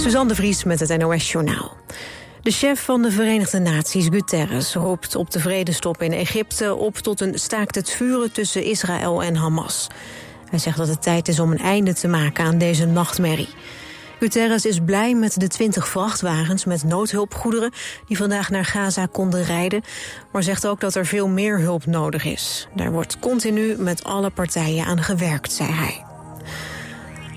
Suzanne de Vries met het NOS Journaal. De chef van de Verenigde Naties, Guterres, roept op de vredestop in Egypte op tot een staakt het vuren tussen Israël en Hamas. Hij zegt dat het tijd is om een einde te maken aan deze nachtmerrie. Guterres is blij met de 20 vrachtwagens met noodhulpgoederen die vandaag naar Gaza konden rijden, maar zegt ook dat er veel meer hulp nodig is. Daar wordt continu met alle partijen aan gewerkt, zei hij.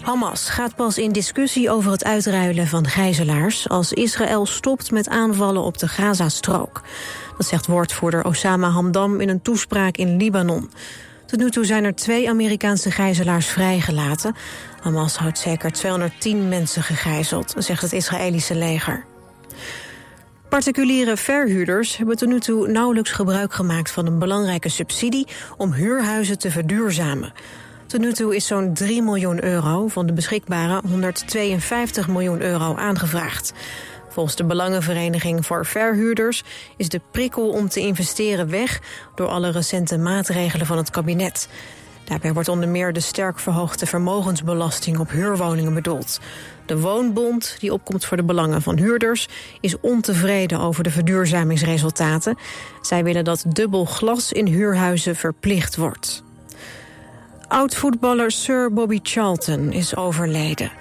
Hamas gaat pas in discussie over het uitruilen van gijzelaars... als Israël stopt met aanvallen op de Gazastrook. Dat zegt woordvoerder Osama Hamdam in een toespraak in Libanon. Tot nu toe zijn er twee Amerikaanse gijzelaars vrijgelaten. Hamas houdt zeker 210 mensen gegijzeld, zegt het Israëlische leger. Particuliere verhuurders hebben tot nu toe nauwelijks gebruik gemaakt van een belangrijke subsidie om huurhuizen te verduurzamen. Tot nu toe is zo'n 3 miljoen euro van de beschikbare 152 miljoen euro aangevraagd. Volgens de Belangenvereniging voor Verhuurders is de prikkel om te investeren weg door alle recente maatregelen van het kabinet. Daarbij wordt onder meer de sterk verhoogde vermogensbelasting op huurwoningen bedoeld. De Woonbond, die opkomt voor de belangen van huurders, is ontevreden over de verduurzamingsresultaten. Zij willen dat dubbel glas in huurhuizen verplicht wordt. Oud-voetballer Sir Bobby Charlton is overleden.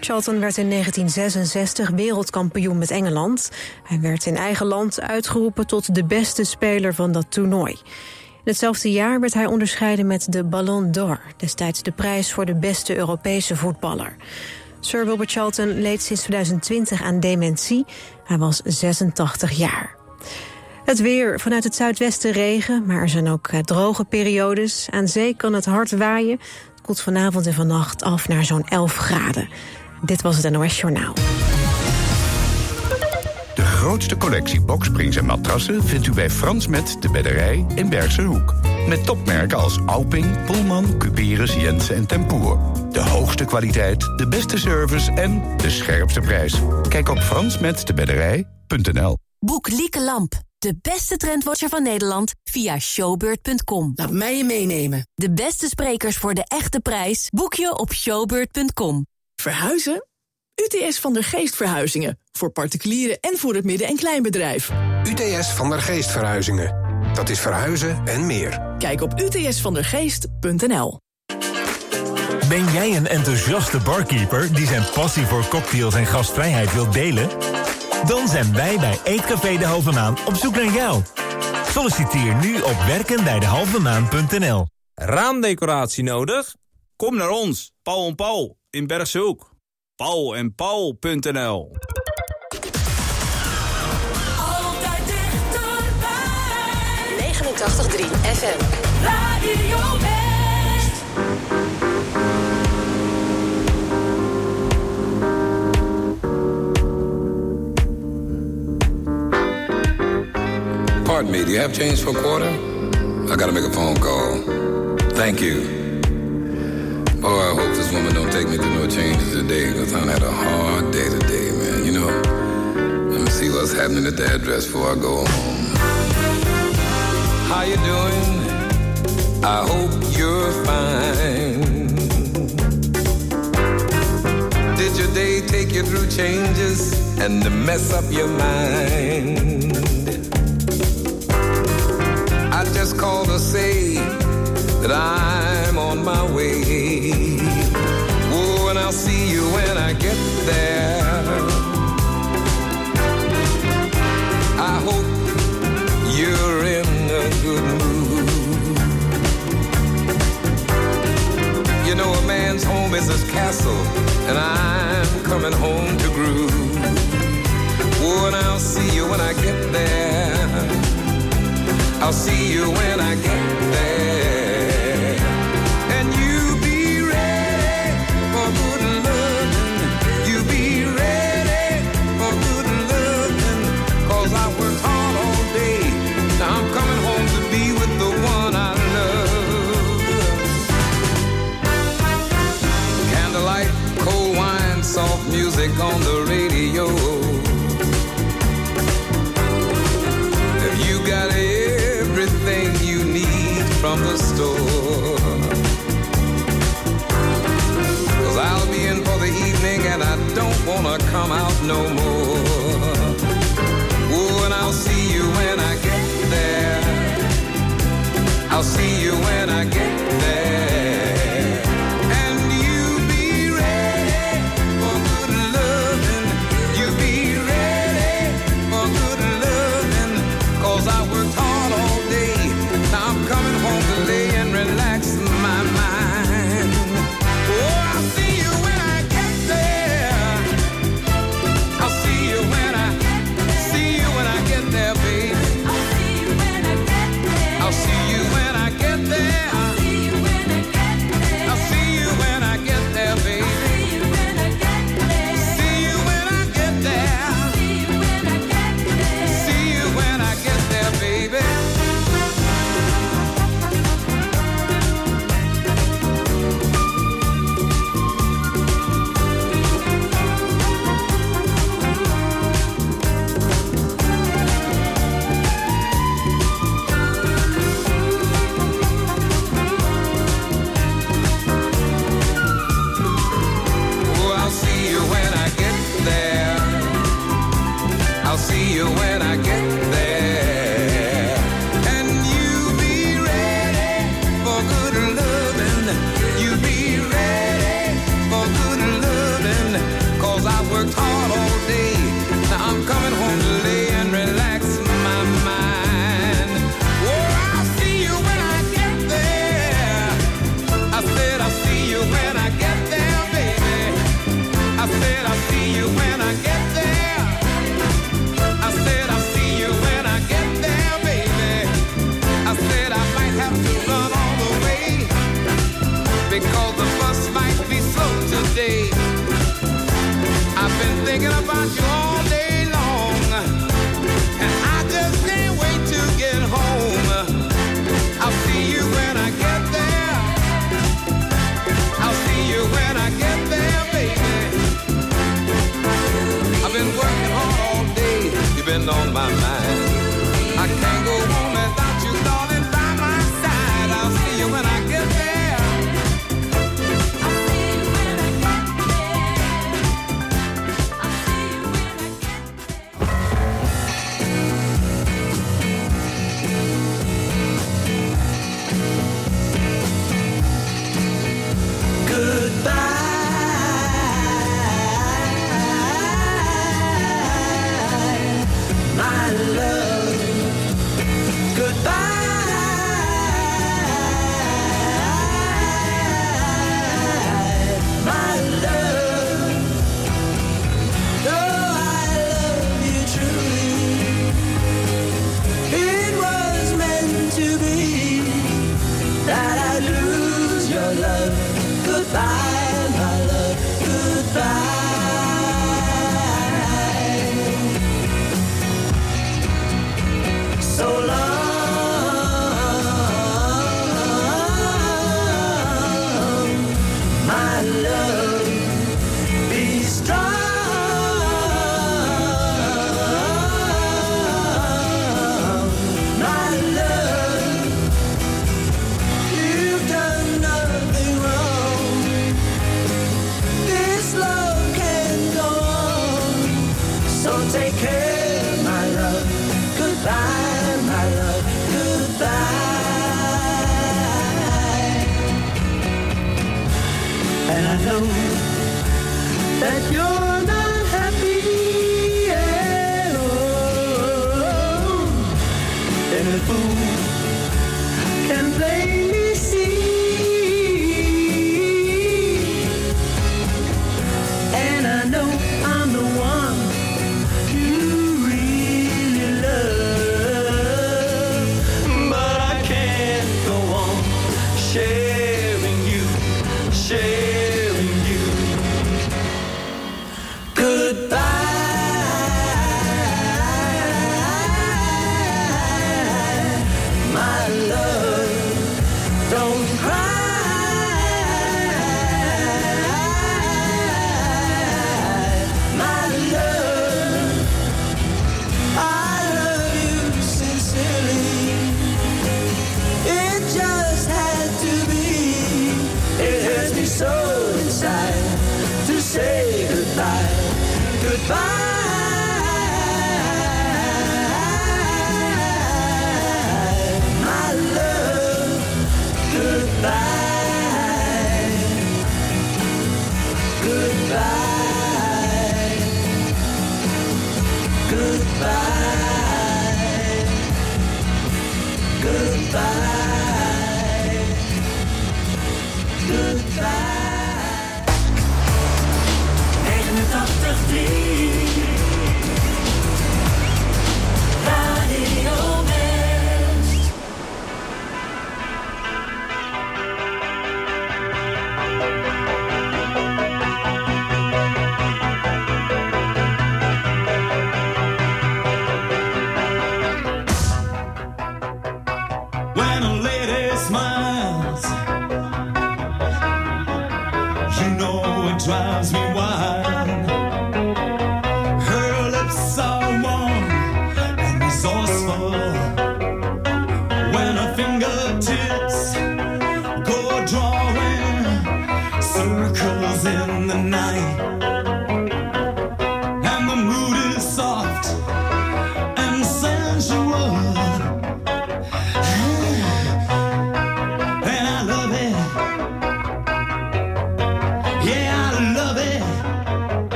Charlton werd in 1966 wereldkampioen met Engeland. Hij werd in eigen land uitgeroepen tot de beste speler van dat toernooi. In hetzelfde jaar werd hij onderscheiden met de Ballon d'Or... destijds de prijs voor de beste Europese voetballer. Sir Bobby Charlton leed sinds 2020 aan dementie. Hij was 86 jaar. Het weer, vanuit het zuidwesten regen, maar er zijn ook eh, droge periodes. Aan zee kan het hard waaien. Het koelt vanavond en vannacht af naar zo'n 11 graden. Dit was het NOS Journaal. De grootste collectie boksprings en matrassen vindt u bij Frans Met de Bedderij in Bergse Hoek. Met topmerken als Alping, Pullman, Cuperus, Jensen en Tempoer. De hoogste kwaliteit, de beste service en de scherpste prijs. Kijk op fransmetdebedderij.nl Boek Lieke Lamp. De beste trendwatcher van Nederland via showbird.com. Laat mij je meenemen. De beste sprekers voor de echte prijs boek je op showbird.com. Verhuizen? UTS van der Geest Verhuizingen. Voor particulieren en voor het midden- en kleinbedrijf. UTS van der Geest Verhuizingen. Dat is verhuizen en meer. Kijk op utsvandergeest.nl. Ben jij een enthousiaste barkeeper die zijn passie voor cocktails en gastvrijheid wil delen? Dan zijn wij bij Eetcafé De Halve Maan op zoek naar jou. Solliciteer nu op werkenbijdehalvemaan.nl. Raamdecoratie nodig? Kom naar ons, Paul en Paul in Bergse Hoek. Paul en Paul.nl Altijd dichterbij. 89.3 FM. Radio Pardon me, do you have change for a quarter? I gotta make a phone call. Thank you. Oh, I hope this woman don't take me through no changes today, because I had a hard day today, man. You know, let me see what's happening at the address before I go home. How you doing? I hope you're fine. Did your day take you through changes and mess up your mind? Just called to say that I'm on my way. Oh, and I'll see you when I get there. I hope you're in a good mood. You know, a man's home is his castle, and I'm coming home to groove. Oh, and I'll see you when I get there. I'll see you when I get there. No more.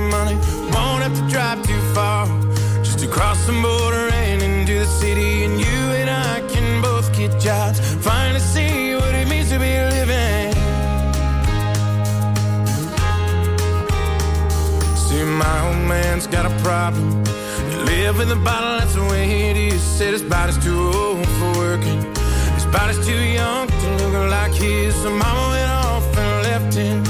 Of money. Won't have to drive too far. Just to cross the border and into the city. And you and I can both get jobs. Finally see what it means to be living. See, my old man's got a problem. He live with a bottle, that's the way it is. Said his body's too old for working. His body's too young to look like his. So mama went off and left him.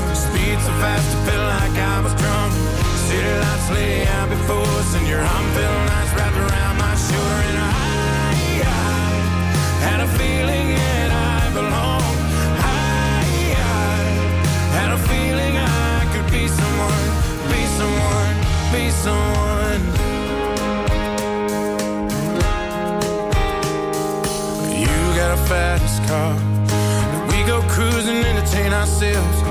So fast, it felt like I was drunk. City lights lay out before us, and your arm felt nice wrapped around my shoulder. And I, I had a feeling that I belonged. I, I had a feeling I could be someone, be someone, be someone. You got a fast car. We go cruising, entertain ourselves.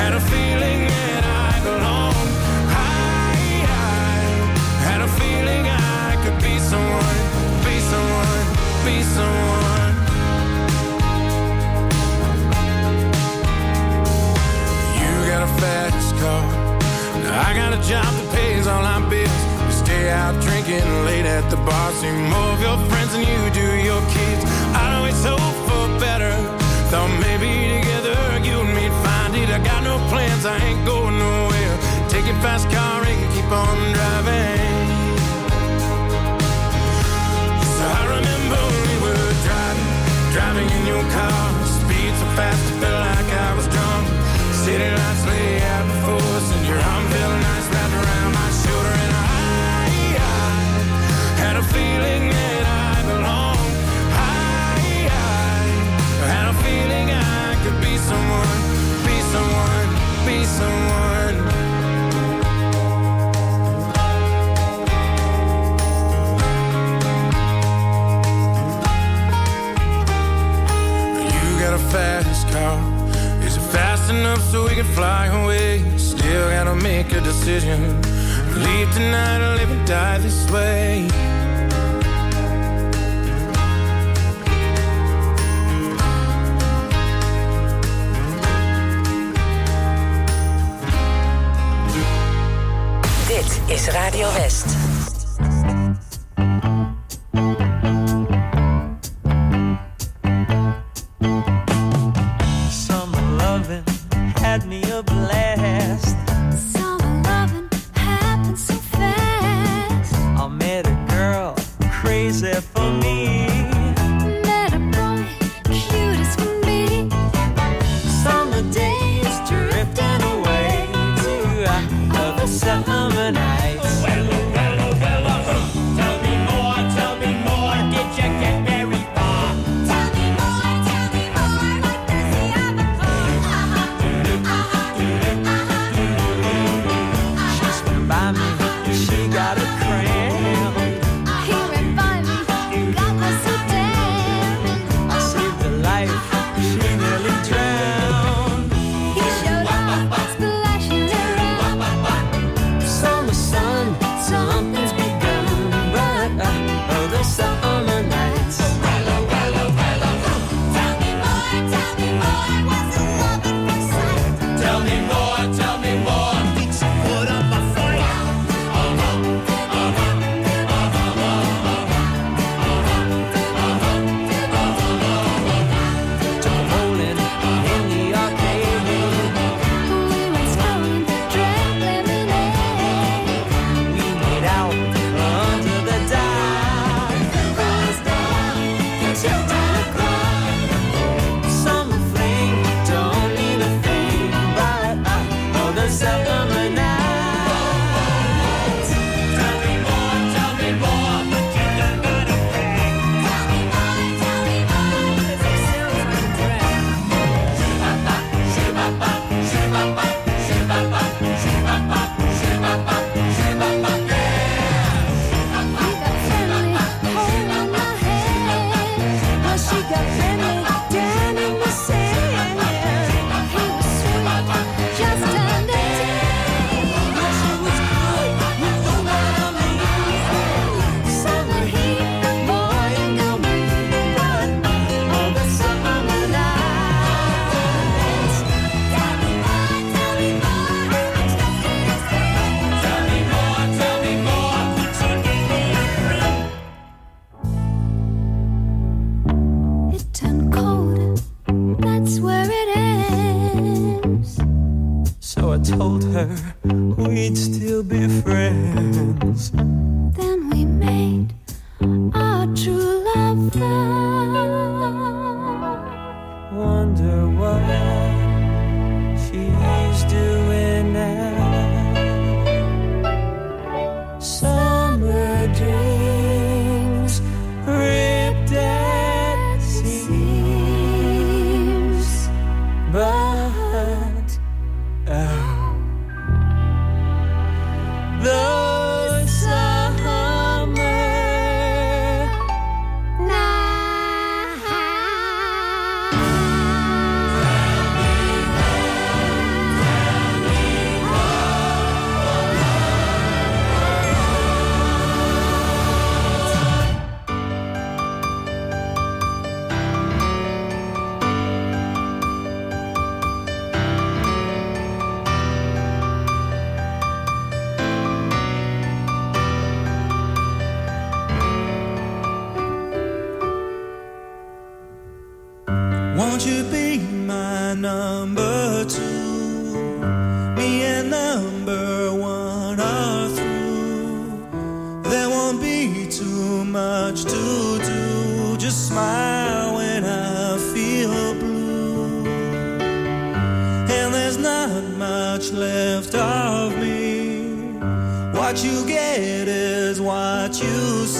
had a feeling that I belonged. I, had a feeling I could be someone, be someone, be someone. You got a fast car. I got a job that pays all bills. Stay out drinking late at the bar. See more of your friends than you do your kids. I always hope for better. Thought maybe together you and. I got no plans, I ain't going nowhere. Take your fast car and keep on driving. So I remember we were driving, driving in your car. Speed so fast, it felt like I was drunk. City lights lay out before us, and your arm felt nice wrapped around my shoulder. And I, I had a feeling that I belonged. I, I had a feeling I could be someone, someone, be someone. You got a fast car. Is it fast enough so we can fly away? Still gotta make a decision. Leave tonight or live and die this way. Is Radio West. got too much to do. Just smile when I feel blue. And there's not much left of me. What you get is what you see.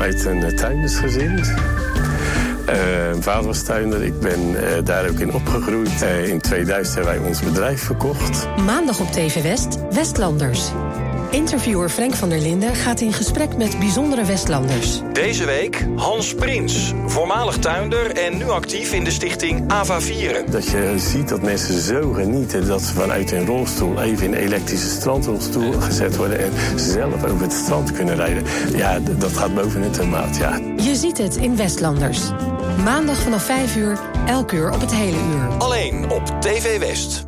uit een eh, tuindersgezin. Uh, eh, vader was tuinder, ik ben eh, daar ook in opgegroeid. In 2000 hebben wij ons bedrijf verkocht. Maandag op TV West, Westlanders. Interviewer Frank van der Linden gaat in gesprek met bijzondere Westlanders. Deze week Hans Prins, voormalig tuinder en nu actief in de stichting Ava Vieren. Dat je ziet dat mensen zo genieten dat ze vanuit hun rolstoel even in een elektrische strandrolstoel gezet worden en zelf over het strand kunnen rijden. Ja, dat gaat boven het tomaat, ja. Je ziet het in Westlanders. Maandag vanaf 5 uur, elk uur op het hele uur. Alleen op TV West.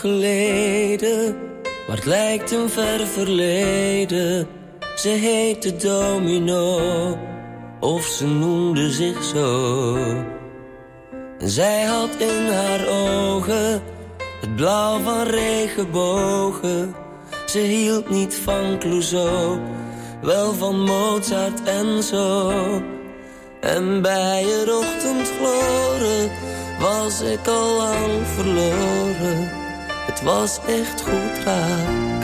geleden, maar het lijkt een ver verleden. Ze heette Domino, of ze noemde zich zo. Zij had in haar ogen het blauw van regenbogen. Ze hield niet van Clouseau, wel van Mozart en zo. En bij het ochtendgloren was ik al lang verloren. Het was echt goed raak.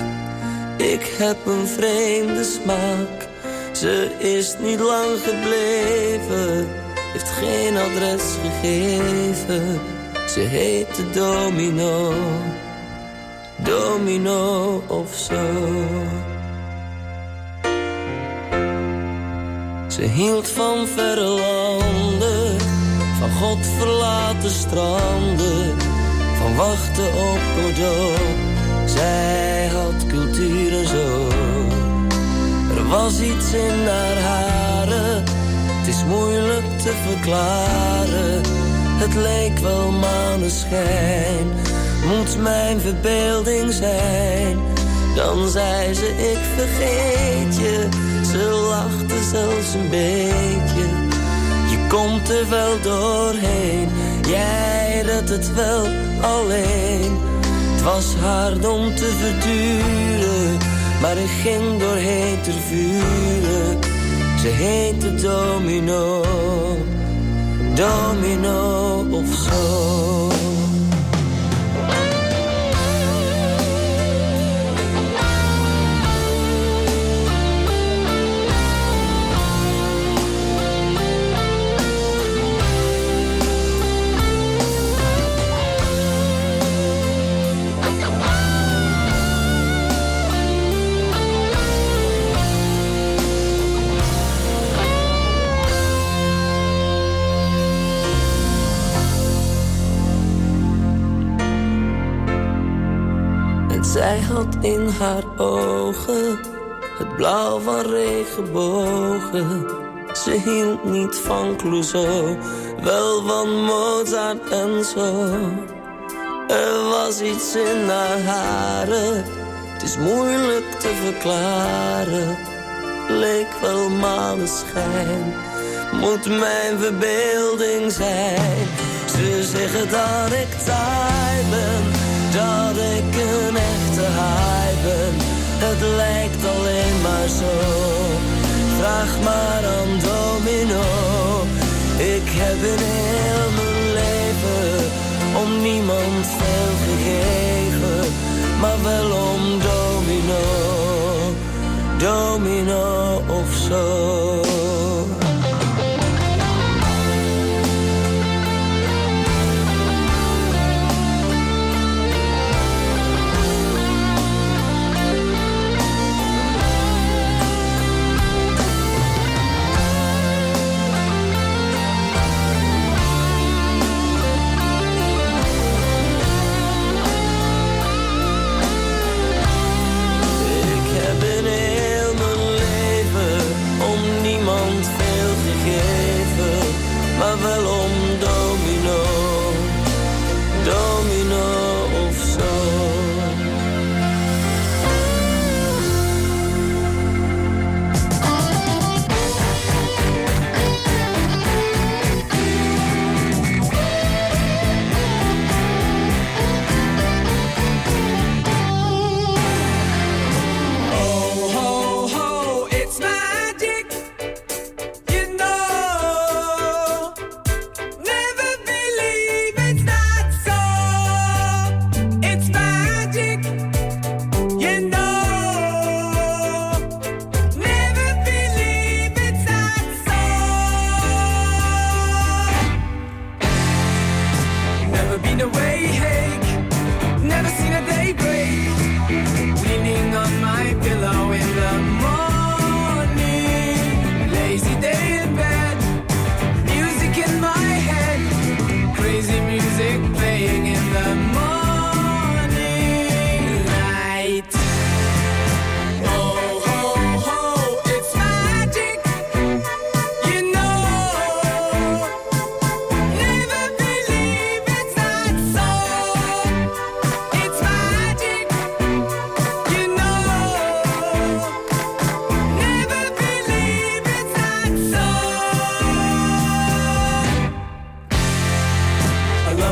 Ik heb een vreemde smaak. Ze is niet lang gebleven, heeft geen adres gegeven. Ze heette Domino, Domino of zo. Ze hield van verre landen, van God verlaten stranden, van wachten op Godot. Zij had cultuur en zo. Er was iets in haar haren, het is moeilijk te verklaren. Het leek wel maneschijn, moet mijn verbeelding zijn. Dan zei ze, ik vergeet je, ze lachte zelfs een beetje. Je komt er wel doorheen, jij redt het wel alleen. Het was hard om te verduren, maar ik ging doorheen ter vuren. Ze heette Domino, Domino of zo. Zij had in haar ogen het blauw van regenbogen. Ze hield niet van Clouseau, wel van Mozart en zo. Er was iets in haar haren, het is moeilijk te verklaren. Leek wel maneschijn, moet mijn verbeelding zijn. Ze zeggen dat ik taai ben, dat ik een Het lijkt alleen maar zo. Vraag maar aan Domino. Ik heb in heel mijn leven om niemand veel gegeven, maar wel om Domino. Domino of zo.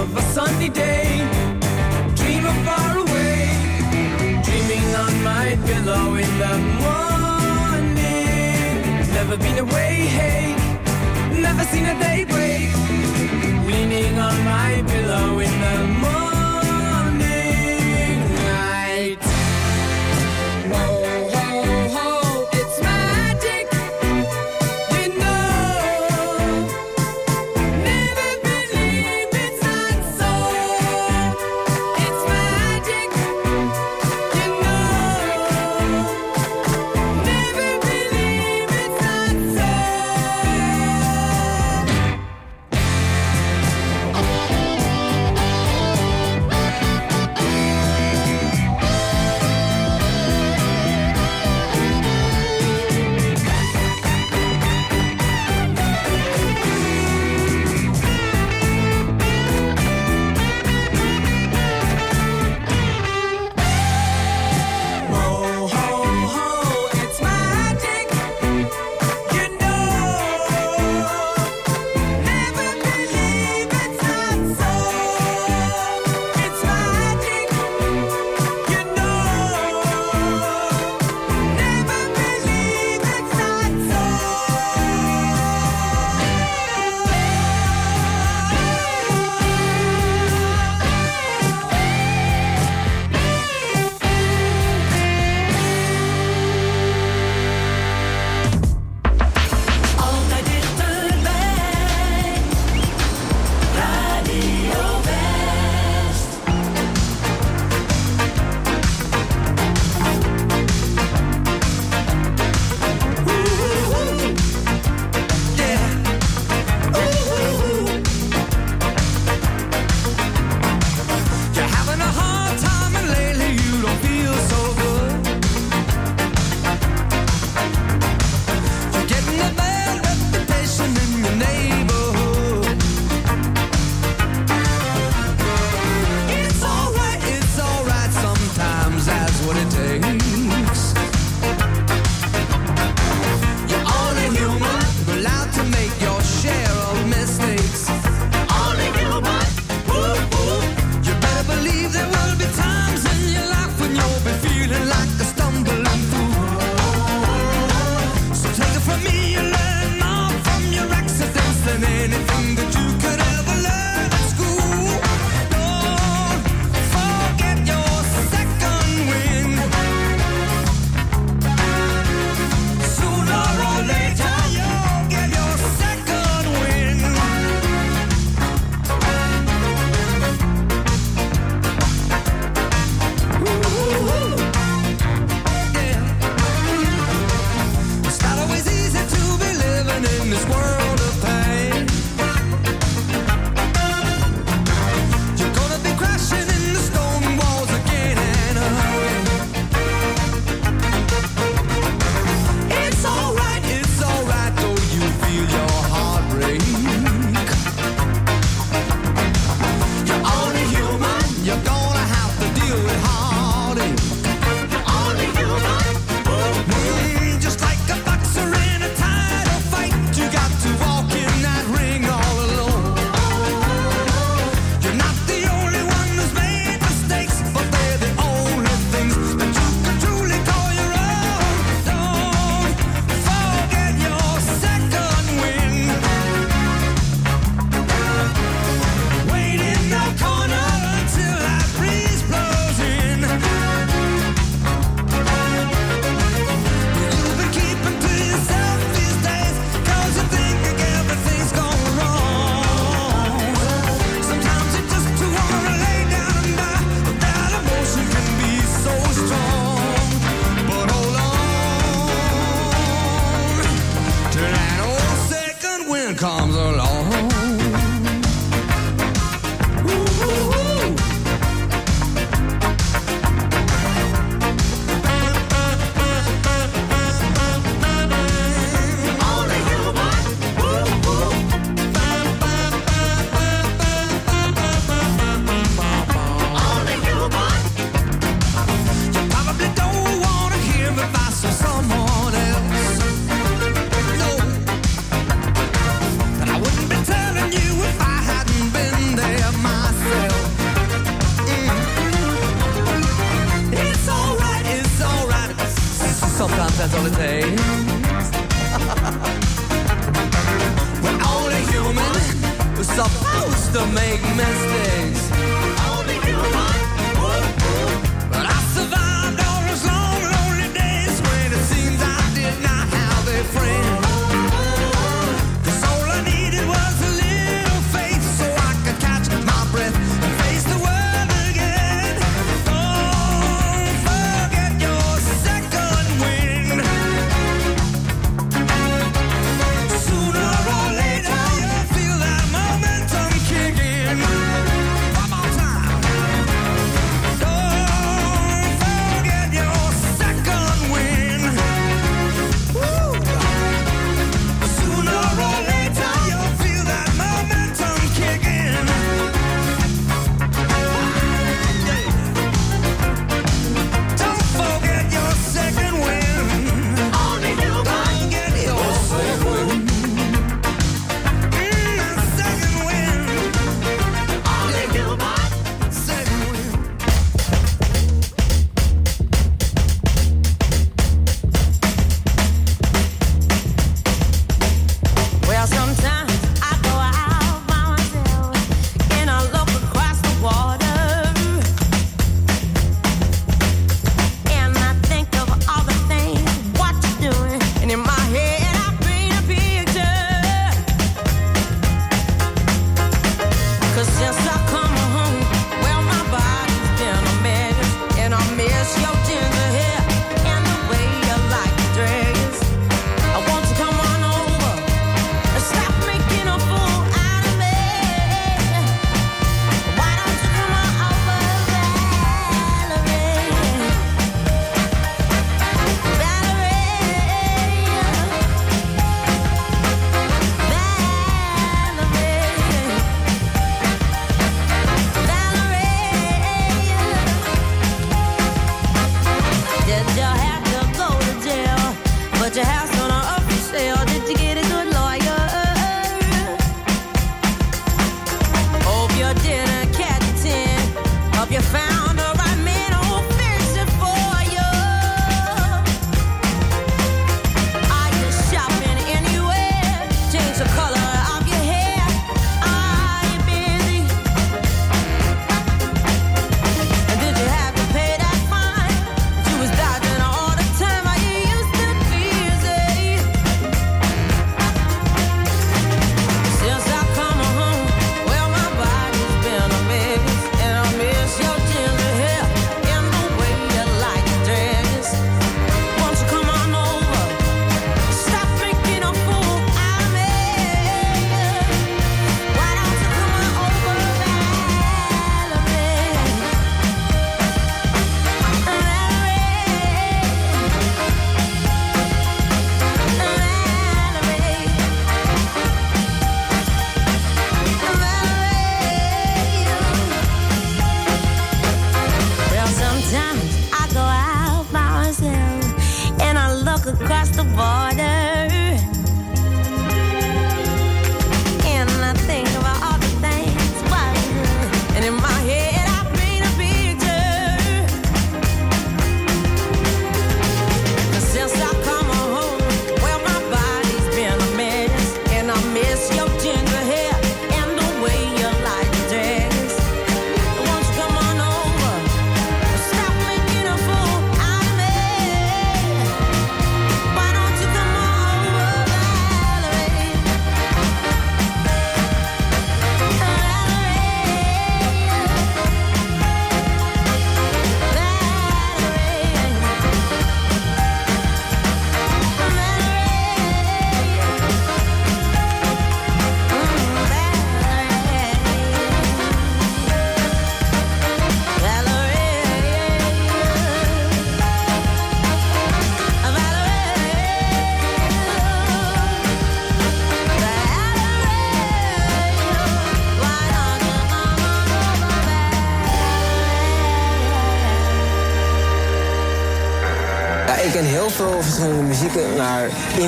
of a sunny day. Dream of far away, dreaming on my pillow in the morning. Never been away, hey, never seen a day break. Leaning on my pillow in the morning.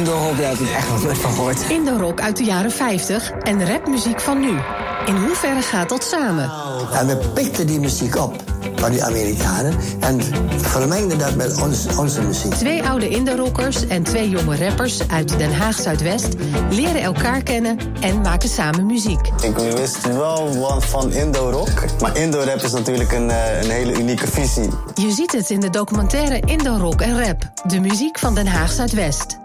Rock daar heb ik echt nog nooit van gehoord. Indoor rock uit de jaren 50 en rapmuziek van nu. In hoeverre gaat dat samen? En we pikten die muziek op van die Amerikanen en vermengden dat met ons, onze muziek. Twee oude Indo-rockers en twee jonge rappers uit Den Haag Zuidwest leren elkaar kennen en maken samen muziek. Ik wist wel wat van Indo-rock, maar Indo-rap is natuurlijk een, eh, een hele unieke visie. Je ziet het in de documentaire Indo-rock en rap, de muziek van Den Haag Zuidwest.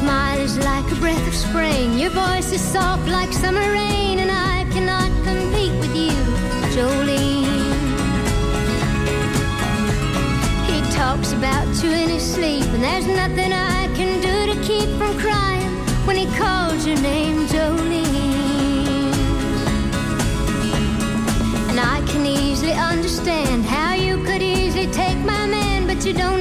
Smile is like a breath of spring, your voice is soft like summer rain, and I cannot compete with you, Jolene. He talks about you in his sleep, and there's nothing I can do to keep from crying when he calls your name, Jolene. And I can easily understand how you could easily take my man, but you don't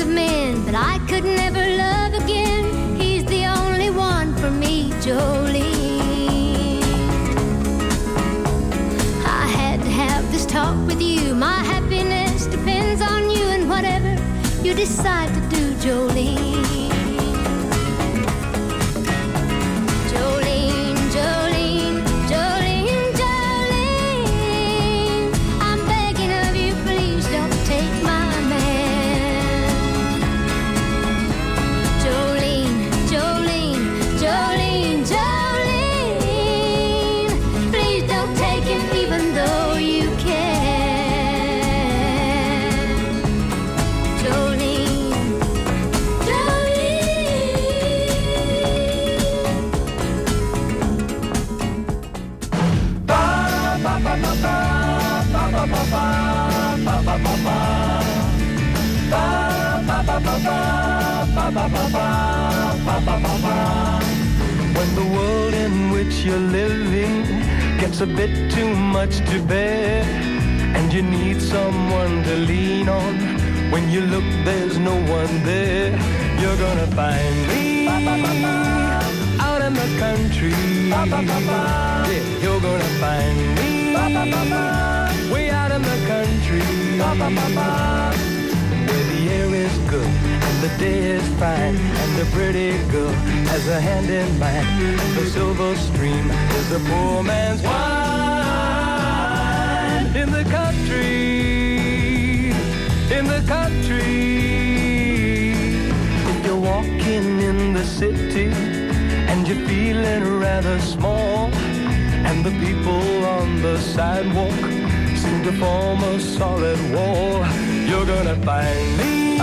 of men, When the world in which you're living gets a bit too much to bear, and you need someone to lean on, when you look, there's no one there. You're gonna find me out in the country. Yeah, you're gonna find me way out in the country. Where the air is good the day is fine and the pretty girl has a hand in mine. And the silver stream is the poor man's wine in the country, in the country. If you're walking in the city and you're feeling rather small, and the people on the sidewalk seem to form a solid wall. You're gonna find me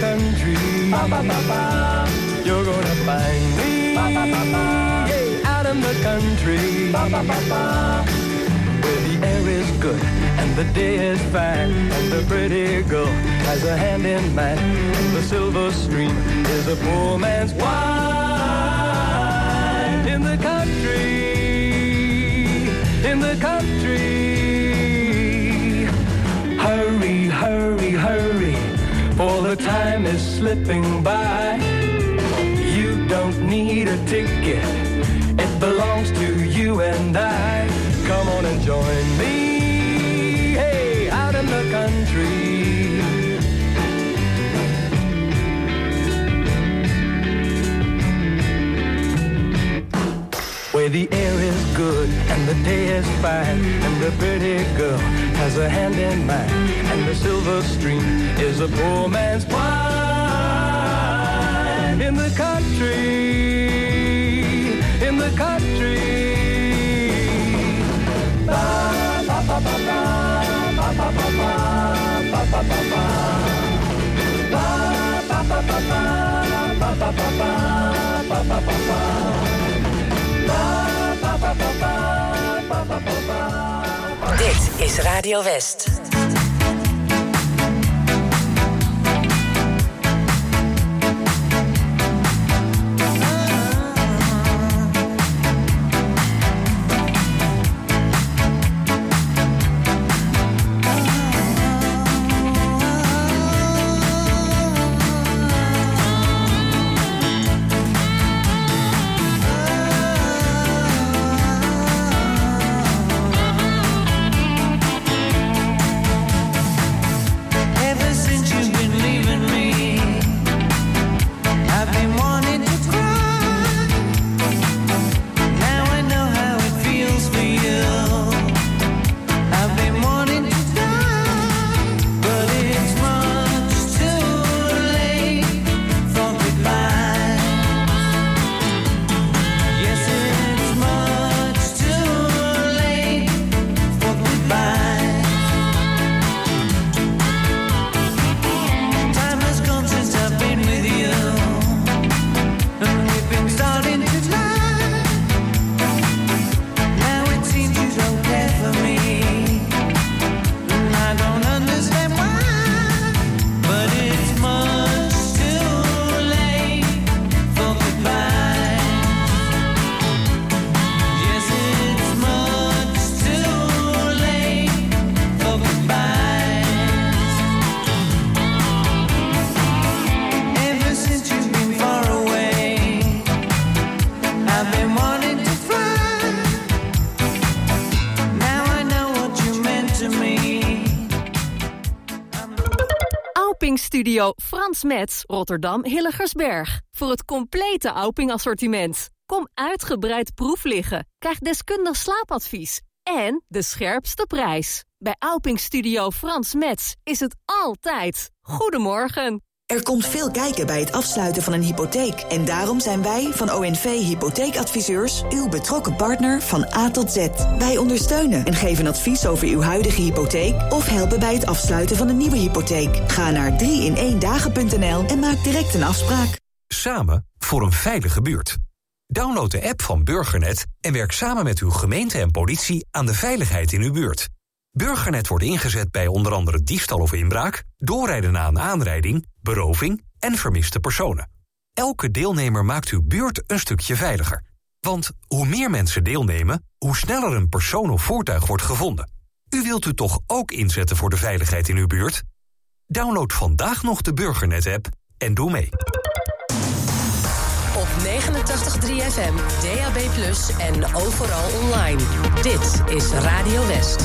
hey, out in the country. You're gonna find me hey, out in the country. Where the air is good and the day is fine and the pretty girl has a hand in mine and the silver stream is a poor man's wine in the country, in the country. Hurry, hurry, hurry, for the time is slipping by. You don't need a ticket, it belongs to you and I. Come on and join me, hey, out in the country. Where the air is good and the day is fine, and the pretty girl has a hand in mine, and the silver stream is a poor man's wine. In the country, in the country. Ba, ba, ba, ba, ba, ba, ba, ba, ba, ba, ba, ba, ba. Ba, ba, ba, ba, ba, ba, ba, ba, ba, ba, Dit is Radio West. Studio Frans Metz, Rotterdam Hilligersberg. Voor het complete Auping assortiment. Kom uitgebreid proef liggen. Krijg deskundig slaapadvies. En de scherpste prijs. Bij Auping Studio Frans Metz is het altijd. Goedemorgen. Er komt veel kijken bij het afsluiten van een hypotheek. En daarom zijn wij van ONV Hypotheekadviseurs uw betrokken partner van A tot Z. Wij ondersteunen en geven advies over uw huidige hypotheek... of helpen bij het afsluiten van een nieuwe hypotheek. Ga naar 3in1dagen.nl en maak direct een afspraak. Samen voor een veilige buurt. Download de app van Burgernet en werk samen met uw gemeente en politie aan de veiligheid in uw buurt. Burgernet wordt ingezet bij onder andere diefstal of inbraak, doorrijden na een aanrijding, beroving en vermiste personen. Elke deelnemer maakt uw buurt een stukje veiliger. Want hoe meer mensen deelnemen, hoe sneller een persoon of voertuig wordt gevonden. U wilt u toch ook inzetten voor de veiligheid in uw buurt? Download vandaag nog de Burgernet-app en doe mee. Op 89.3 FM, DAB+, en overal online. Dit is Radio West.